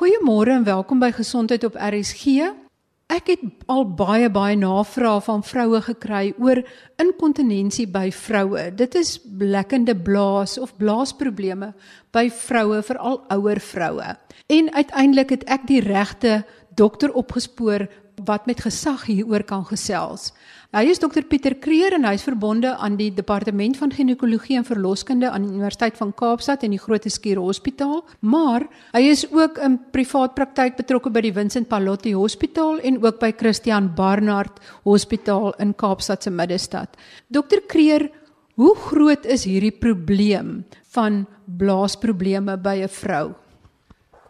Goeiemôre en welkom by Gesondheid op RSG. Ek het al baie baie navrae van vroue gekry oor inkontinensie by vroue. Dit is blekkende blaas of blaasprobleme by vroue, veral ouer vroue. En uiteindelik het ek die regte dokter opgespoor wat met gesag hieroor kan gesels. Hy is dokter Pieter Kreer en hy is verbonde aan die departement van ginekologie en verloskunde aan die Universiteit van Kaapstad en die Groot Skuur Hospitaal, maar hy is ook in privaat praktyk betrokke by die Vincent Pallotti Hospitaal en ook by Christian Barnard Hospitaal in Kaapstad se middestad. Dokter Kreer, hoe groot is hierdie probleem van blaasprobleme by 'n vrou?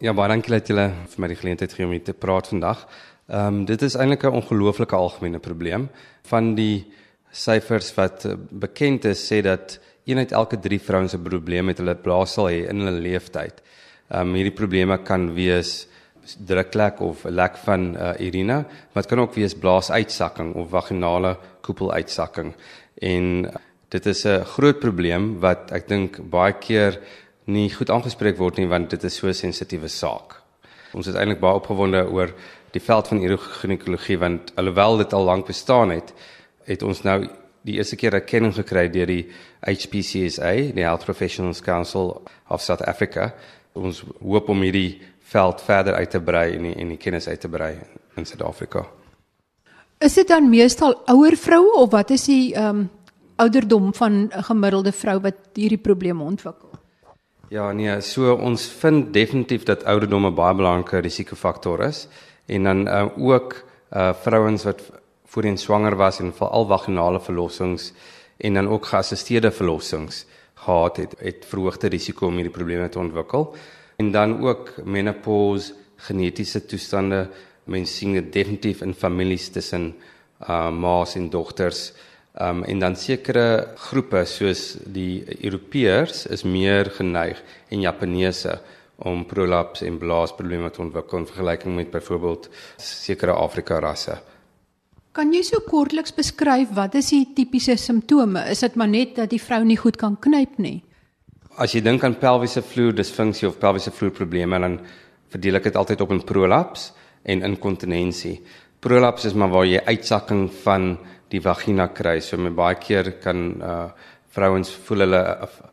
Ja, baie dankie dat julle vir my die geleentheid gee om hier te praat vandag. Ehm um, dit is eintlik 'n ongelooflike algemene probleem. Van die syfers wat eh, bekend is, sê dat een uit elke 3 vrouens 'n probleem met hulle blaasel hê in hulle lewenstyd. Ehm um, hierdie probleme kan wees druklek of 'n lek van uh, urine, maar dit kan ook wees blaasuitsakking of vaginale koepeluitsakking. En dit is 'n groot probleem wat ek dink baie keer nie goed aangespreek word nie want dit is so 'n sensitiewe saak. Ons is eintlik baie opgewonde oor die veld van urogynekologie want alhoewel dit al lank bestaan het, het ons nou die eerste keer erkenning gekry deur die HPCSA, die Health Professionals Council of South Africa. Ons hoop om hierdie veld verder uit te brei en die, en die kennis uit te brei in Suid-Afrika. Is dit dan meestal ouer vroue of wat is die ehm um, ouderdom van 'n gemiddelde vrou wat hierdie probleme ontwikkel? Ja, nee, so ons vind definitief dat ouderdom 'n baie belangrike risikofaktor is en dan uh, ook uh vrouens wat voorheen swanger was en veral vaginale verlossings en dan ook geassisteerde verlossings gehad het, het verhoogde risiko om hierdie probleme te ontwikkel. En dan ook menopause, genetiese toestande, mense sien dit definitief in families tussen uh ma's en dogters. Um en dan sekere groepe soos die Europeërs is meer geneig en Japaneese om prolaps en blaasprobleme te ontwikkel in vergelyking met byvoorbeeld sekere Afrika rasse. Kan jy so kortliks beskryf wat is die tipiese simptome? Is dit maar net dat die vrou nie goed kan knyp nie? As jy dink aan pelviese vloer disfunksie of pelviese vloer probleme dan verdeel ek dit altyd op in prolaps en inkontinensie. Prolaps is maar waar jy uitsakking van die vagina kry. So met baie keer kan uh vrouens voel hulle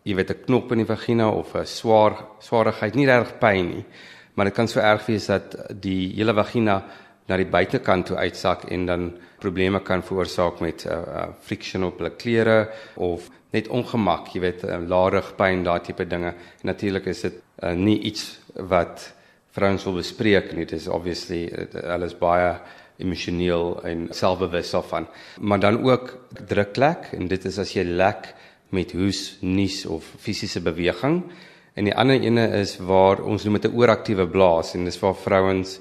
jy weet 'n knop in die vagina of 'n swaar swaarigheid, nie reg pyn nie, maar dit kan so erg wees dat die hele vagina na die buitekant toe uitsak en dan probleme kan veroorsaak met uh, uh, friction op hulle klere of net ongemak, jy weet, uh, larig pyn, daai tipe dinge. En natuurlik is dit uh, nie iets wat vrouens wil bespreek nie. Dit is obviously alles baie emosioneel en selfbewus daarvan. Maar dan ook druklek en dit is as jy lek met hoes, nies of fisiese beweging. En die ander ene is waar ons noem dit 'n ooraktiewe blaas en dis waar vrouens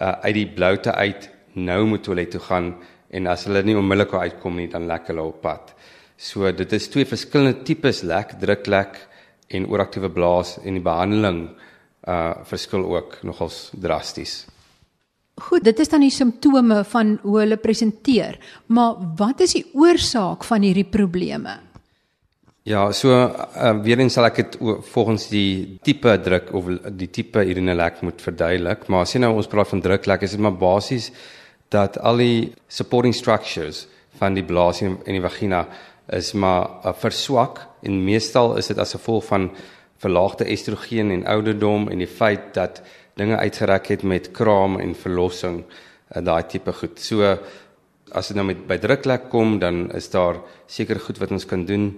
uh, uit die bloute uit nou moet toilet toe gaan en as hulle nie onmiddellik uitkom nie dan lek hulle op pad. So dit is twee verskillende tipes lek, druklek en ooraktiewe blaas en die behandeling uh verskil ook nogals drasties. Goed, dit is dan die simptome van hoe hulle presenteer, maar wat is die oorsaak van hierdie probleme? Ja, so uh, weer eens sal ek dit volgens die tipe druk of die tipe urinelek moet verduidelik, maar as jy nou ons praat van druklek, is dit maar basies dat al die supporting structures van die blaas en die vagina is maar uh, verswak en meestal is dit as gevolg van verlaagde estrogen en ouderdom en die feit dat dinge uitgereik het met kraam en verlossing, uh, daai tipe goed. So as dit nou met by druklek kom, dan is daar seker goed wat ons kan doen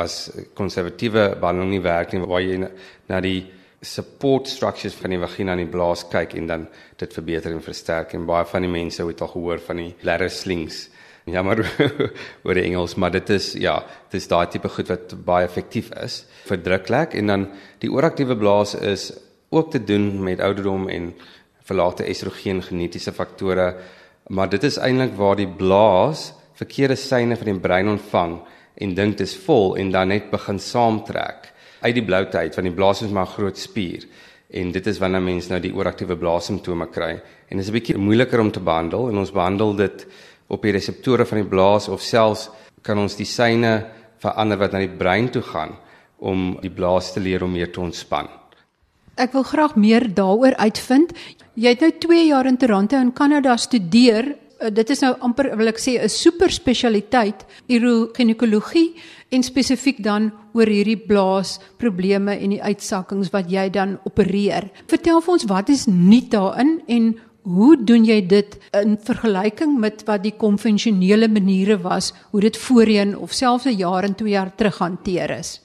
as konservatiewe behandeling nie werk nie waar jy na die support structures van die vagina en die blaas kyk en dan dit verbeter en versterk. En baie van die mense het al gehoor van die bladder slings. Ja maar oor die Engels maar dit is ja dit is daai tipe goed wat baie effektief is vir druklek. En dan die ooraktiewe blaas is ook te doen met ouderdom en verlaagde estrogen genetiese faktore maar dit is eintlik waar die blaas verkeerde seine van die brein ontvang en dink dit is vol en dan net begin saamtrek uit die bloute uit want die blaas is maar 'n groot spier en dit is wanneer mense nou die ooraktiewe blaasimptome kry en dit is 'n bietjie moeiliker om te behandel en ons behandel dit op die reseptore van die blaas of selfs kan ons die syne verander wat na die brein toe gaan om die blaas te leer om meer te ontspan. Ek wil graag meer daaroor uitvind. Jy het nou 2 jaar in Toronto in Kanada studeer. Uh, dit is nou amper wil ek sê 'n super spesialiteit uroginekologie en spesifiek dan oor hierdie blaasprobleme en die uitsakkings wat jy dan opereer. Vertel vir ons wat is nuut daarin en Hoe doen jy dit in vergelyking met wat die konvensionele maniere was, hoe dit voorheen of selfs 'n jaar en 2 jaar terug hanteer is?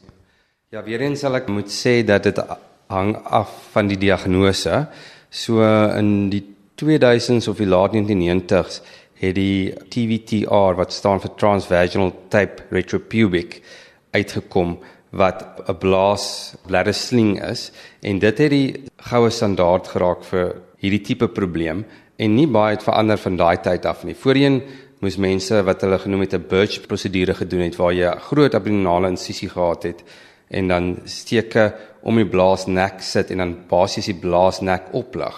Ja, weer eens sal ek moet sê dat dit hang af van die diagnose. So in die 2000s of die laat 1990s het die TVTR wat staan vir transvaginal tape retropubic uitgekom wat 'n blaas bladder sling is en dit het die goue standaard geraak vir hierdie tipe probleem en nie baie het verander van daai tyd af nie. Voorheen moes mense wat hulle genoem het 'n Birch prosedure gedoen het waar jy groot abdominale insisie gehad het en dan steke om die blaasnek sit en dan basies die blaasnek oplig.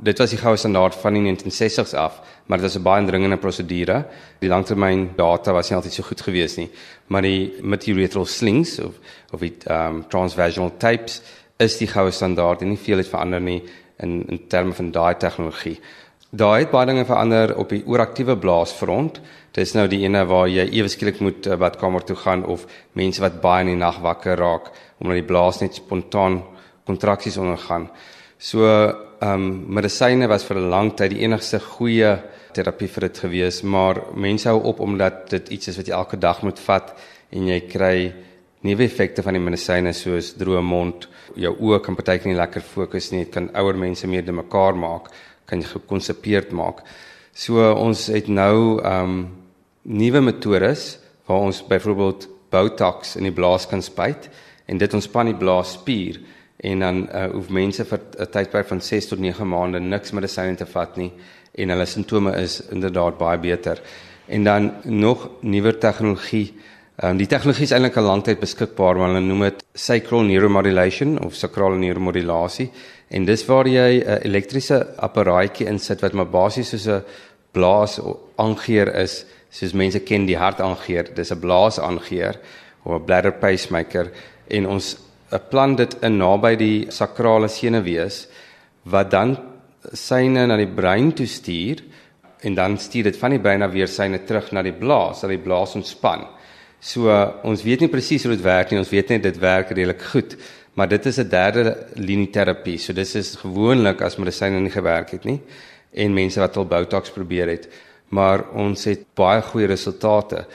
Dit was die goue standaard van die 1960s af, maar dit was 'n baie dringende prosedure. Die langtermyn data was nie altyd so goed gewees nie, maar die material slings of of die um transvaginal tapes is die goue standaard en nie veel het verander nie in in terme van daai tegnologie. Daai het baie dinge verander op die ooraktiewe blaasfront. Dit is nou die ene waar jy ewe skielik moet uh, badkamer toe gaan of mense wat baie in die nag wakker raak omdat die blaas net spontaan kontraksies ondergaan. So ehm um, medisyne was vir 'n lang tyd die enigste goeie terapie vir dit gewees, maar mense hou op omdat dit iets is wat jy elke dag moet vat en jy kry neeweffekte van die medisyne soos droë mond, jou oë kan partykeer nie lekker fokus nie, dit kan ouer mense meer de mekaar maak, kan gekonsepeerd maak. So ons het nou ehm um, nuwe metodes waar ons byvoorbeeld Botox in die blaas kan spuit en dit ontspan die blaasspier en dan uh, hoef mense vir 'n tydperk van 6 tot 9 maande niks medisyne te vat nie en hulle simptome is inderdaad baie beter. En dan nog nuwer tegnologie Ehm um, die tegnologie is eintlik al lank tyd beskikbaar, maar hulle noem dit sacral neuromodulation of sakrale neuromodulasie. En dis waar jy 'n elektriese apparaatjie insit wat maar basies soos 'n blaas aangeer is, soos mense ken die hart aangeer. Dis 'n blaas aangeer of 'n bladder pacemaker en ons plan dit in naby die sakrale senuwees wat dan syne na die brein toe stuur en dan stuur dit van die brein af weer syne terug na die blaas, dat die blaas ontspan. So ons weet nie presies hoe dit werk nie. Ons weet net dit werk redelik goed. Maar dit is 'n derde linie terapie. So dis is gewoonlik as medisyne nie gewerk het nie en mense wat al Botox probeer het, maar ons het baie goeie resultate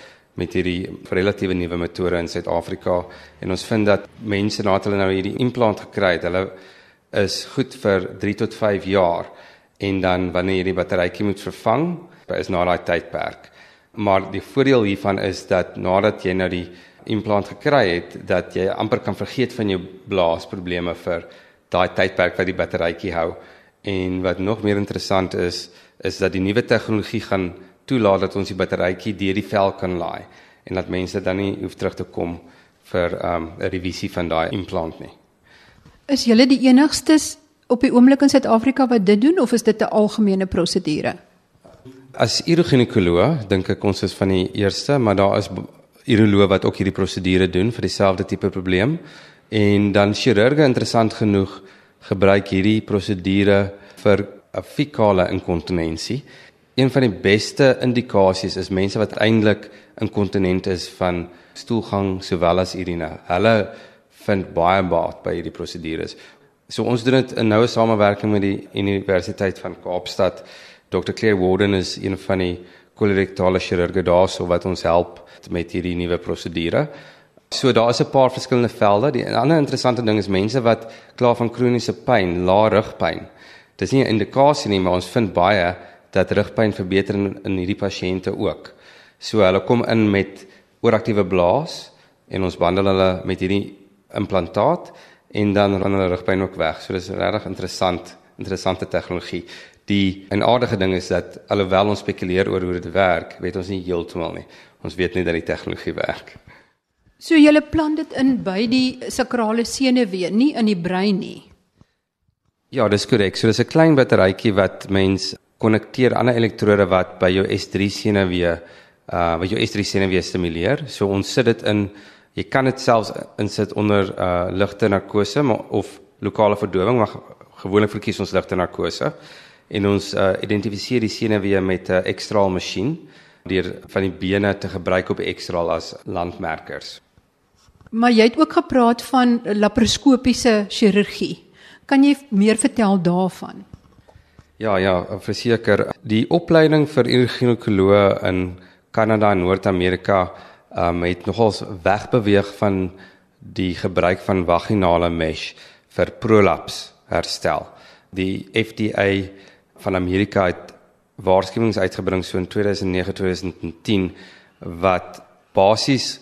met hierdie relatiewe nuwe metode in Suid-Afrika en ons vind dat mense nadat hulle nou hierdie implant gekry het, hulle is goed vir 3 tot 5 jaar en dan wanneer jy die batterytjie moet vervang, is na daai tydperk. Maar die voordeel hiervan is dat nadat jy nou die implant gekry het, dat jy amper kan vergeet van jou blaasprobleme vir daai tydperk wat die batterytjie hou. En wat nog meer interessant is, is dat die nuwe tegnologie gaan toelaat dat ons die batterytjie deur die vel kan laai en dat mense dan nie hoef terug te kom vir um, 'n um, revisie van daai implant nie. Is julle die enigstes op die oomblik in Suid-Afrika wat dit doen of is dit 'n algemene prosedure? As uroginekoloog dink ek ons is van die eerste, maar daar is uroloë wat ook hierdie prosedure doen vir dieselfde tipe probleem. En dan chirurge interessant genoeg gebruik hierdie prosedure vir 'n fekale inkontinensie. Een van die beste indikasies is mense wat eintlik inkontinent is van stoelgang sowel as urine. Hulle vind baie baat by hierdie prosedures. So ons doen dit in noue samewerking met die Universiteit van Kaapstad Dr. Claire Warden is een van die kolorektale chirurge daarso wat ons help met hierdie nuwe prosedure. So daar is 'n paar verskillende velde. Die ander interessante ding is mense wat klaar van kroniese pyn, lae rugpyn. Dis nie 'n indikasie nie, maar ons vind baie dat rugpyn verbeter in, in hierdie pasiënte ook. So hulle kom in met ooraktiewe blaas en ons behandel hulle met hierdie implantaat en dan ran hulle rugpyn ook weg. So dis regtig interessant, interessante tegnologie. Die enaardige ding is dat alhoewel ons spekuleer oor hoe dit werk, weet ons nie heeltemal nie. Ons weet net dat die tegnologie werk. So jy plan dit in by die sakrale senuwee, nie in die brein nie. Ja, dis korrek. So dis 'n klein batterytjie wat mens konnekteer aan 'n elektrode wat by jou S3 senuwee uh wat jou S3 senuwee stimuleer. So ons sit dit in jy kan dit selfs insit onder uh ligte narkose maar of lokale verdowing, maar gewoonlik verkies ons ligte narkose en ons uh, identifiseer die senuwee met 'n uh, ekstraal masjien deur van die bene te gebruik op ekstraal as landmerkers. Maar jy het ook gepraat van laparoskopiese chirurgie. Kan jy meer vertel daarvan? Ja, ja, verseker. Die opleiding vir ginekoloë in Kanada en Noord-Amerika um, het nogals wegbeweeg van die gebruik van vaginale mesh vir prolaps herstel. Die FDA van Amerika het waarskuwings uitgebring so in 2009-2010 wat basies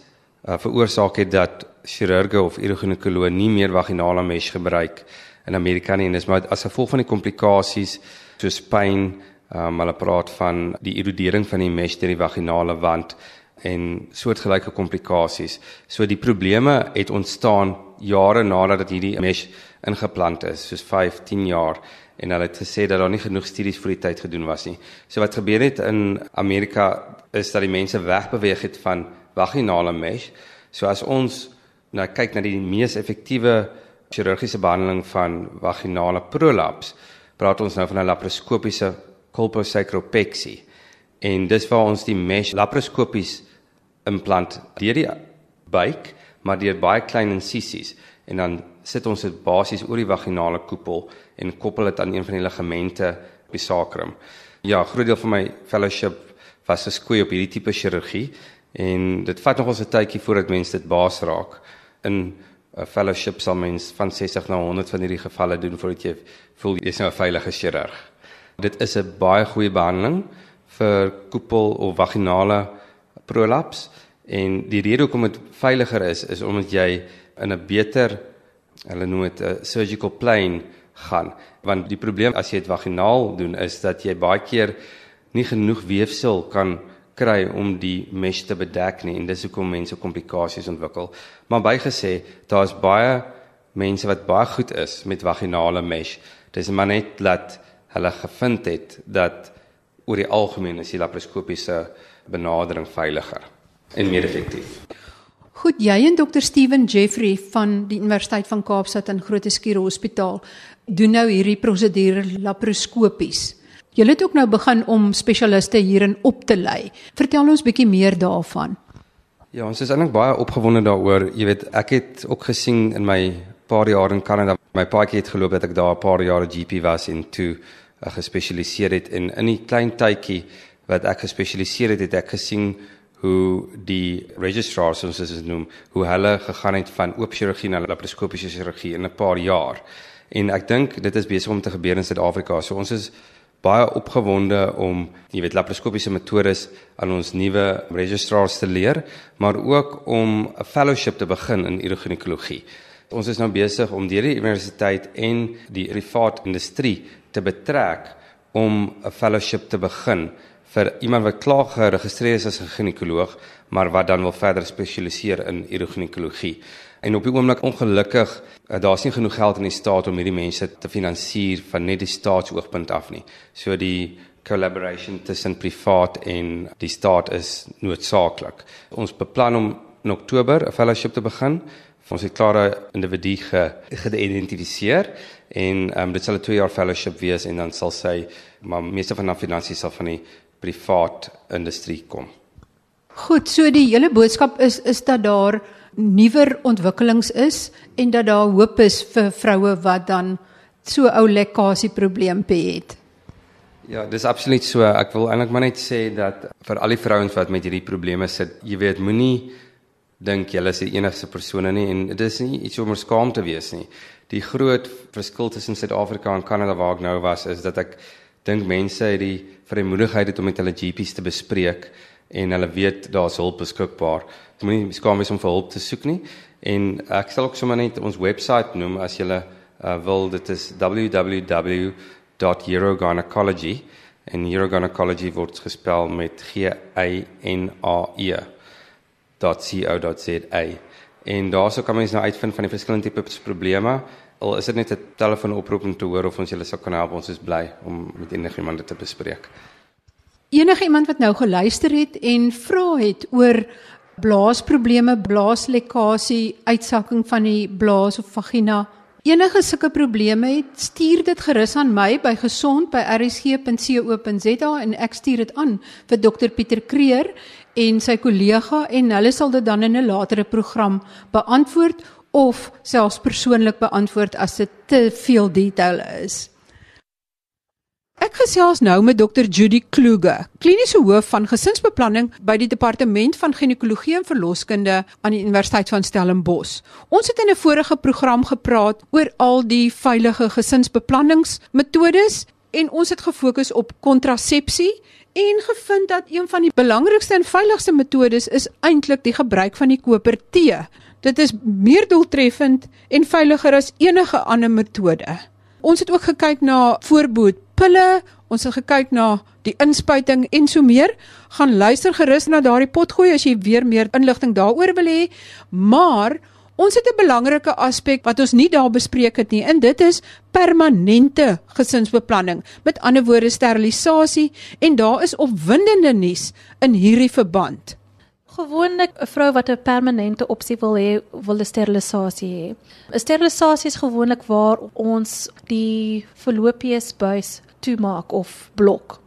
uh, veroorsaak het dat chirurge of urogynekoloë nie meer vaginale mesh gebruik in Amerika nie en dis maar as gevolg van die komplikasies soos pyn, um, hulle praat van die erodering van die mesh deur die vaginale wand en soortgelyke komplikasies. So die probleme het ontstaan jare nadat hierdie mesh ingeplant is, soos 5, 10 jaar en hulle het gesê dat daar nie genoeg studies vir die tyd gedoen was nie. So wat gebeur het in Amerika is dat die mense wegbeweeg het van vaginale mesh. So as ons nou kyk na die mees effektiewe chirurgiese behandeling van vaginale prolaps, praat ons nou van 'n laparoskopiese colposacropexy. En dis waar ons die mesh laparoskopies implant deur die buik, maar deur baie klein insisies en dan sit ons dit basies oor die vaginale koepel en koppel dit aan een van die ligamente op die sacrum. Ja, groot deel van my fellowship was geskoei op hierdie tipe chirurgie en dit vat nog ons 'n tydjie voordat mense dit baas raak. In 'n fellowship sal mens van 60 na 100 van hierdie gevalle doen voordat jy voel jy's nou 'n veilige chirurg. Dit is 'n baie goeie behandeling vir koepel of vaginale prolaps en die rede hoekom dit veiliger is is omdat jy in 'n beter hulle noem dit 'n surgical plane gaan want die probleem as jy dit vaginaal doen is dat jy baie keer nie genoeg weefsel kan kry om die mesh te bedek nie en dis hoekom mense komplikasies ontwikkel maar bygesê daar's baie mense wat baie goed is met vaginale mesh dis maar net dat hulle gevind het dat oor die algemeen is die laparoskopiese benadering veiliger en meer effektief. Goed, jy en dokter Steven Jeffrey van die Universiteit van Kaapstad in Groote Hospitaal doen nou hierdie prosedure laparoskopies. Julle het ook nou begin om spesialiste hierin op te lei. Vertel ons bietjie meer daarvan. Ja, ons is eintlik baie opgewonde daaroor. Jy weet, ek het ook gesien in my paar jaar in Kanada, my paadjie het geloop dat ek daar 'n paar jare GP was en toe uh, gespesialiseer het in in 'n klein tydjie wat ek gespesialiseer het, het ek gesien hoe die registrars soos dit noem, hoe hulle gegaan het van oop chirurgie na laparoskopiese chirurgie in 'n paar jaar. En ek dink dit is besig om te gebeur in Suid-Afrika. So ons is baie opgewonde om, jy weet, laparoskopiese metodes aan ons nuwe registrars te leer, maar ook om 'n fellowship te begin in uroginekologie. Ons is nou besig om deur die universiteit en die privaat industrie te betrek om 'n fellowship te begin vir iemand wat klaar geregistreer is as 'n ginekoloog, maar wat dan wil verder spesialiseer in uroginekologie. En op die oomblik ongelukkig, eh, daar's nie genoeg geld in die staat om hierdie mense te finansier van net die staatsoogpunt af nie. So die collaboration tussen privaat en die staat is noodsaaklik. Ons beplan om in Oktober 'n fellowship te begin. Ons het klare individu geïdentifiseer en um, dit sal 'n 2 jaar fellowship wees en dan sal sy maar meeste van die finansies sal van die privaat industrie kom. Goed, so die hele boodskap is is dat daar nuwer ontwikkelings is en dat daar hoop is vir vroue wat dan so ou lekkasie probleempie het. Ja, dis absoluut so. Ek wil eintlik maar net sê dat vir al die vrouens wat met hierdie probleme sit, jy weet, moenie dink jy is die enigste persone nie en dit is nie iets om skaam te wees nie. Die groot verskil tussen Suid-Afrika en Kanada waar ek nou was is dat ek dink mense het die vrymoedigheid om met hulle GP's te bespreek en hulle weet daar's hulp beskikbaar. Jy moenie skaam wees om vir hulp te soek nie. En ek sal ook sommer net ons webwerf noem as jy uh, wil dit is www.urogynecology en urogynecology word gespel met G A N A E .co.za. En daarso kan mens nou uitvind van die verskillende tipe probleme al is dit net 'n telefoonoproep om te hoor of ons julle sou kan help. Ons is bly om met enigiemand dit te bespreek. Enige iemand wat nou geluister het en vra het oor blaasprobleme, blaaslekkasie, uitsakking van die blaas of vagina, enige sulke probleme het, stuur dit gerus aan my by gesond@rsg.co.za en ek stuur dit aan vir dokter Pieter Kreer en sy kollega en hulle sal dit dan in 'n latere program beantwoord of selfs persoonlik beantwoord as dit te veel detail is. Ek gesels nou met Dr Judy Kluge, kliniese hoof van gesinsbeplanning by die departement van ginekologie en verloskunde aan die Universiteit van Stellenbosch. Ons het in 'n vorige program gepraat oor al die veilige gesinsbeplanningsmetodes en ons het gefokus op kontrasepsie en gevind dat een van die belangrikste en veiligste metodes is eintlik die gebruik van die koper T. Dit is meer doeltreffend en veiliger as enige ander metode. Ons het ook gekyk na voorbehoed pille, ons het gekyk na die inspuiting en so meer. Gaan luister gerus na daardie potgooi as jy weer meer inligting daaroor wil hê. Maar ons het 'n belangrike aspek wat ons nie daar bespreek het nie en dit is permanente gesinsbeplanning. Met ander woorde sterilisasie en daar is opwindende nuus in hierdie verband. Gewoonlik 'n vrou wat 'n permanente opsie wil hê, wil 'n sterilisasie hê. 'n Sterilisasie is gewoonlik waar ons die fallopies buis toemaak of blok.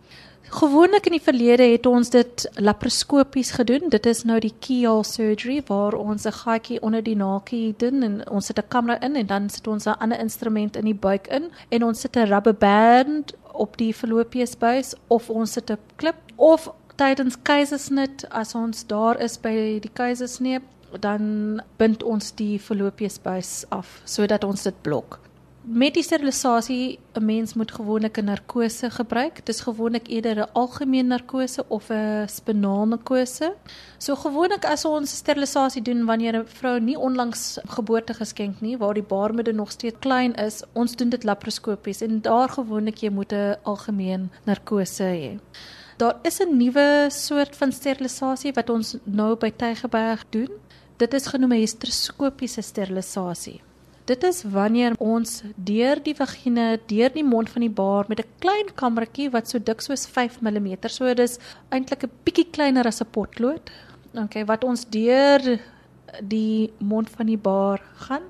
Gewoonlik in die verlede het ons dit laparoskopies gedoen. Dit is nou die keyhole surgery waar ons 'n gaatjie onder die naakie doen en ons sit 'n kamera in en dan sit ons 'n ander instrument in die buik in en ons sit 'n rubber band op die fallopies buis of ons sit 'n klip of tydens keisersnit as ons daar is by die keisersnee dan bind ons die fallopies buis af sodat ons dit blok met die sterilisasie 'n mens moet gewoonlik 'n narkose gebruik. Dis gewoonlik eerder 'n algemene narkose of 'n spinaal narkose. So gewoonlik as ons sterilisasie doen wanneer 'n vrou nie onlangs geboorte geskenk nie, waar die baarmoeder nog steeds klein is, ons doen dit laparoskopies en daar gewoonlik jy moet 'n algemene narkose hê. Daar is 'n nuwe soort van sterilisasie wat ons nou by Tygerberg doen. Dit is genoem 'n hysteroskopiese sterilisasie. Dit is wanneer ons deur die vagina, deur die mond van die baar met 'n klein kamertjie wat so dik soos 5 mm, so dis eintlik 'n bietjie kleiner as 'n potlood. Okay, wat ons deur die mond van die baar gaan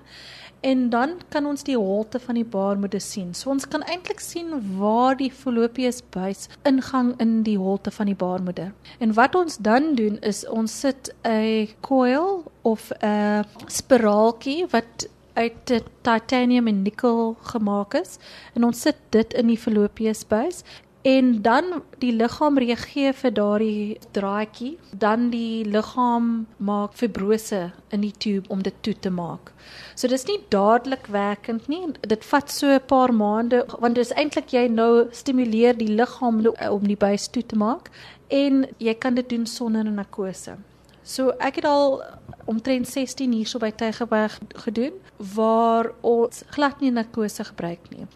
en dan kan ons die holte van die baarmoeder sien. So ons kan eintlik sien waar die fallopies buis ingang in die holte van die baarmoeder. En wat ons dan doen is ons sit 'n coil of 'n spiraaltjie wat uit titanium en nikkel gemaak is en ons sit dit in die fallopies buis en dan die liggaam reageer vir daardie draadjie dan die liggaam maak fibrose in die tube om dit toe te maak. So dis nie dadelik werkend nie. Dit vat so 'n paar maande want dit is eintlik jy nou stimuleer die liggaam om die buis toe te maak en jy kan dit doen sonder 'n narkose. So ek het al omtrent 16 hierso by Tygerberg gedoen waar ons glad nie narkose gebruik nie.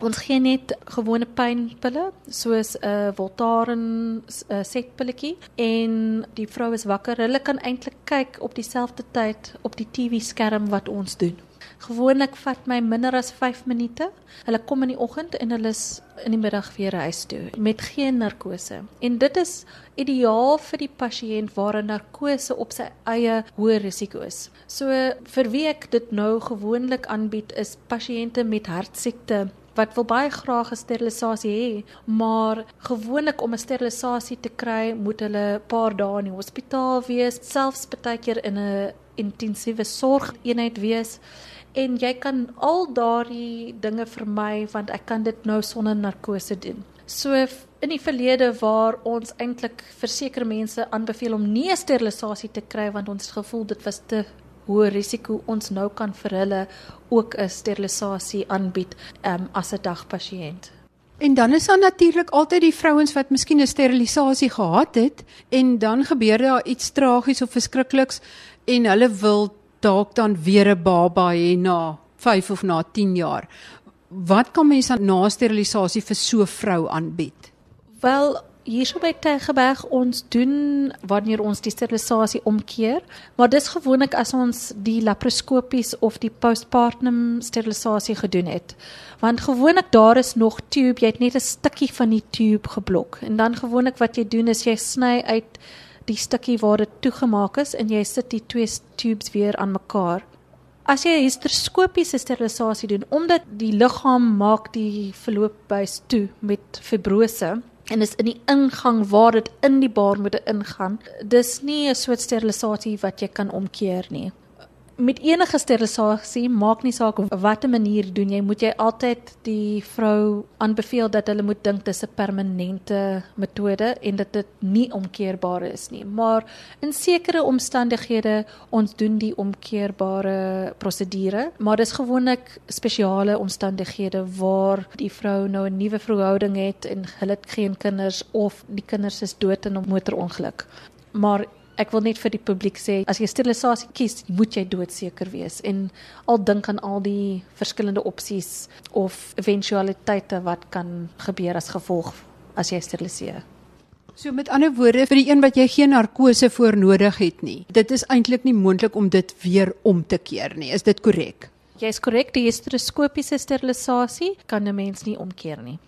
Ons gee net gewone pynpille soos 'n uh, Voltaren uh, setpilletjie en die vrou is wakker. Hulle kan eintlik kyk op dieselfde tyd op die TV-skerm wat ons doen. Gewoonlik vat my minder as 5 minute. Hulle kom in die oggend en hulle is in die middag weer huis toe met geen narkose. En dit is ideaal vir die pasiënt waar 'n narkose op sy eie hoë risiko is. So vir wie ek dit nou gewoonlik aanbied is pasiënte met hartsiekte wat wil baie graag 'n sterilisasie hê, maar gewoonlik om 'n sterilisasie te kry, moet hulle 'n paar dae in die hospitaal wees, selfs baie keer in 'n intensiewe sorg eenheid wees en jy kan al daardie dinge vermy want ek kan dit nou sonder narkose doen. So in die verlede waar ons eintlik vir sekere mense aanbeveel om nie 'n sterilisasie te kry want ons gevoel dit was te hoë risiko ons nou kan vir hulle ook 'n sterilisasie aanbied um, as 'n dagpasiënt. En dan is daar natuurlik altyd die vrouens wat miskien 'n sterilisasie gehad het en dan gebeur daar iets tragies of verskrikliks en hulle wil dalk dan weer 'n baba hê na 5 of na 10 jaar. Wat kan mens dan na sterilisasie vir so 'n vrou aanbied? Wel, hierso by Tegeberg ons doen wanneer ons die sterilisasie omkeer, maar dis gewoonlik as ons die laparoskopies of die postpartum sterilisasie gedoen het. Want gewoonlik daar is nog tube, jy het net 'n stukkie van die tube geblok. En dan gewoonlik wat jy doen is jy sny uit die stukkie waar dit toegemaak is en jy sit die twee tubes weer aan mekaar. As jy hysteroskopiese sterilisasie doen omdat die liggaam maak die verloopbuis toe met fibrose en is in die ingang waar dit in die baarmoeder ingaan. Dis nie 'n soort sterilisasie wat jy kan omkeer nie met enige sterilisasie maak nie saak watter manier doen jy moet jy altyd die vrou aanbeveel dat hulle moet dink dis 'n permanente metode en dat dit nie omkeerbaar is nie. Maar in sekere omstandighede ons doen die omkeerbare prosedure maar dis gewoonlik spesiale omstandighede waar die vrou nou 'n nuwe verhouding het en hulle het geen kinders of die kinders is dood in 'n motorongeluk. Maar ek wil net vir die publiek sê as jy sterilisasie kies, moet jy doodseker wees en al dink aan al die verskillende opsies of eventualiteite wat kan gebeur as gevolg as jy steriliseer. So met ander woorde vir die een wat jy geen narkose voor nodig het nie. Dit is eintlik nie moontlik om dit weer om te keer nie. Is dit korrek? Jy is korrek, die hysteroskopiese sterilisasie kan 'n mens nie omkeer nie.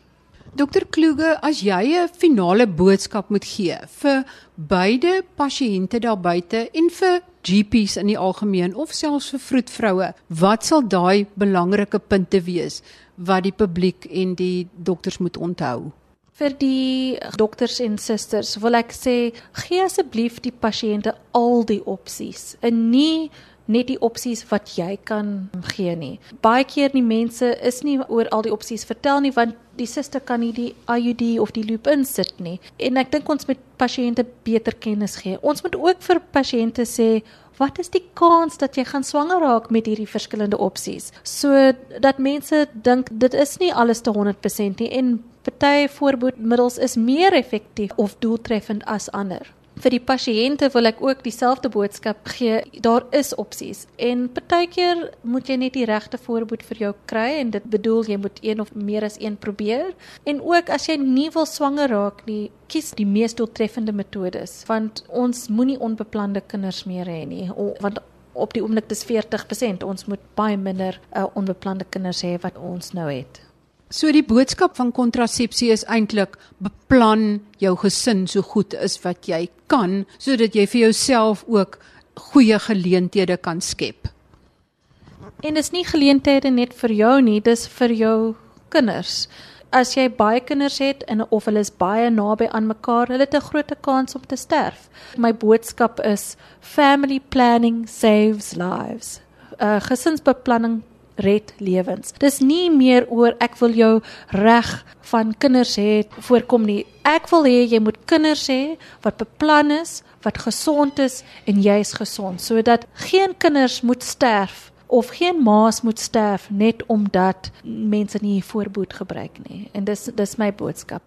Dokter Kloege, as jy 'n finale boodskap moet gee vir beide pasiënte daar buite en vir GP's in die algemeen of selfs vir vroedvroue, wat sal daai belangrike punte wees wat die publiek en die dokters moet onthou? Vir die dokters en susters wil ek sê, gee asseblief die pasiënte al die opsies en nie net die opsies wat jy kan gee nie. Baie keer die mense is nie oor al die opsies vertel nie want die suster kan nie die IUD of die loop insit nie. En ek dink ons moet pasiënte beter kennis gee. Ons moet ook vir pasiënte sê wat is die kans dat jy gaan swanger raak met hierdie verskillende opsies? So dat mense dink dit is nie alles te 100% nie en party voorbehoedmiddels is meer effektief of doeltreffend as ander vir die pasiënte wil ek ook dieselfde boodskap gee. Daar is opsies en partykeer moet jy net die regte voorbeeld vir jou kry en dit bedoel jy moet een of meer as een probeer. En ook as jy nie wil swanger raak nie, kies die mees doeltreffende metodes want ons moenie onbeplande kinders meer hê nie. Want op die oomblik dis 40%. Ons moet baie minder uh, onbeplande kinders hê wat ons nou het. So die boodskap van kontrasepsie is eintlik beplan jou gesin so goed is wat jy kan sodat jy vir jouself ook goeie geleenthede kan skep. En dis nie geleenthede net vir jou nie, dis vir jou kinders. As jy baie kinders het en of hulle is baie naby aan mekaar, hulle het 'n groot kans om te sterf. My boodskap is family planning saves lives. Uh gesinsbeplanning red lewens. Dis nie meer oor ek wil jou reg van kinders hê voorkom nie. Ek wil hê jy moet kinders hê wat beplan is, wat gesond is en jy's gesond sodat geen kinders moet sterf of geen maas moet sterf net omdat mense nie voorboed gebruik nie. En dis dis my boodskap.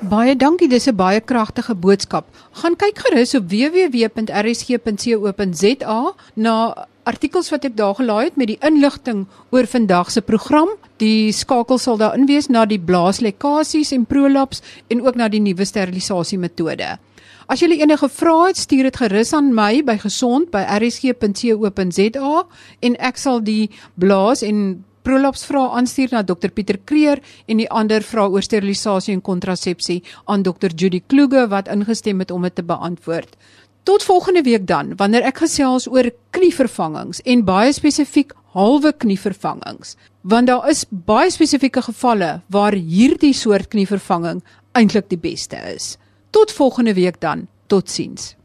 Baie dankie, dis 'n baie kragtige boodskap. Gaan kyk gerus op www.rsg.co.za na artikels wat ek daar gelaai het met die inligting oor vandag se program. Die skakel sal daarin wees na die blaaslekkasies en prolaps en ook na die nuwe sterilisasie metode. As jy enige vrae het, stuur dit gerus aan my by gesond@rsg.co.za en ek sal die blaas en prolaps vra aanstuur na Dr Pieter Kreer en die ander vra oor sterilisasie en kontrasepsie aan Dr Judy Kluge wat ingestem het om dit te beantwoord. Tot volgende week dan wanneer ek gesels oor knievervangings en baie spesifiek halwe knievervangings want daar is baie spesifieke gevalle waar hierdie soort knievervanging eintlik die beste is. Tot volgende week dan. Totsiens.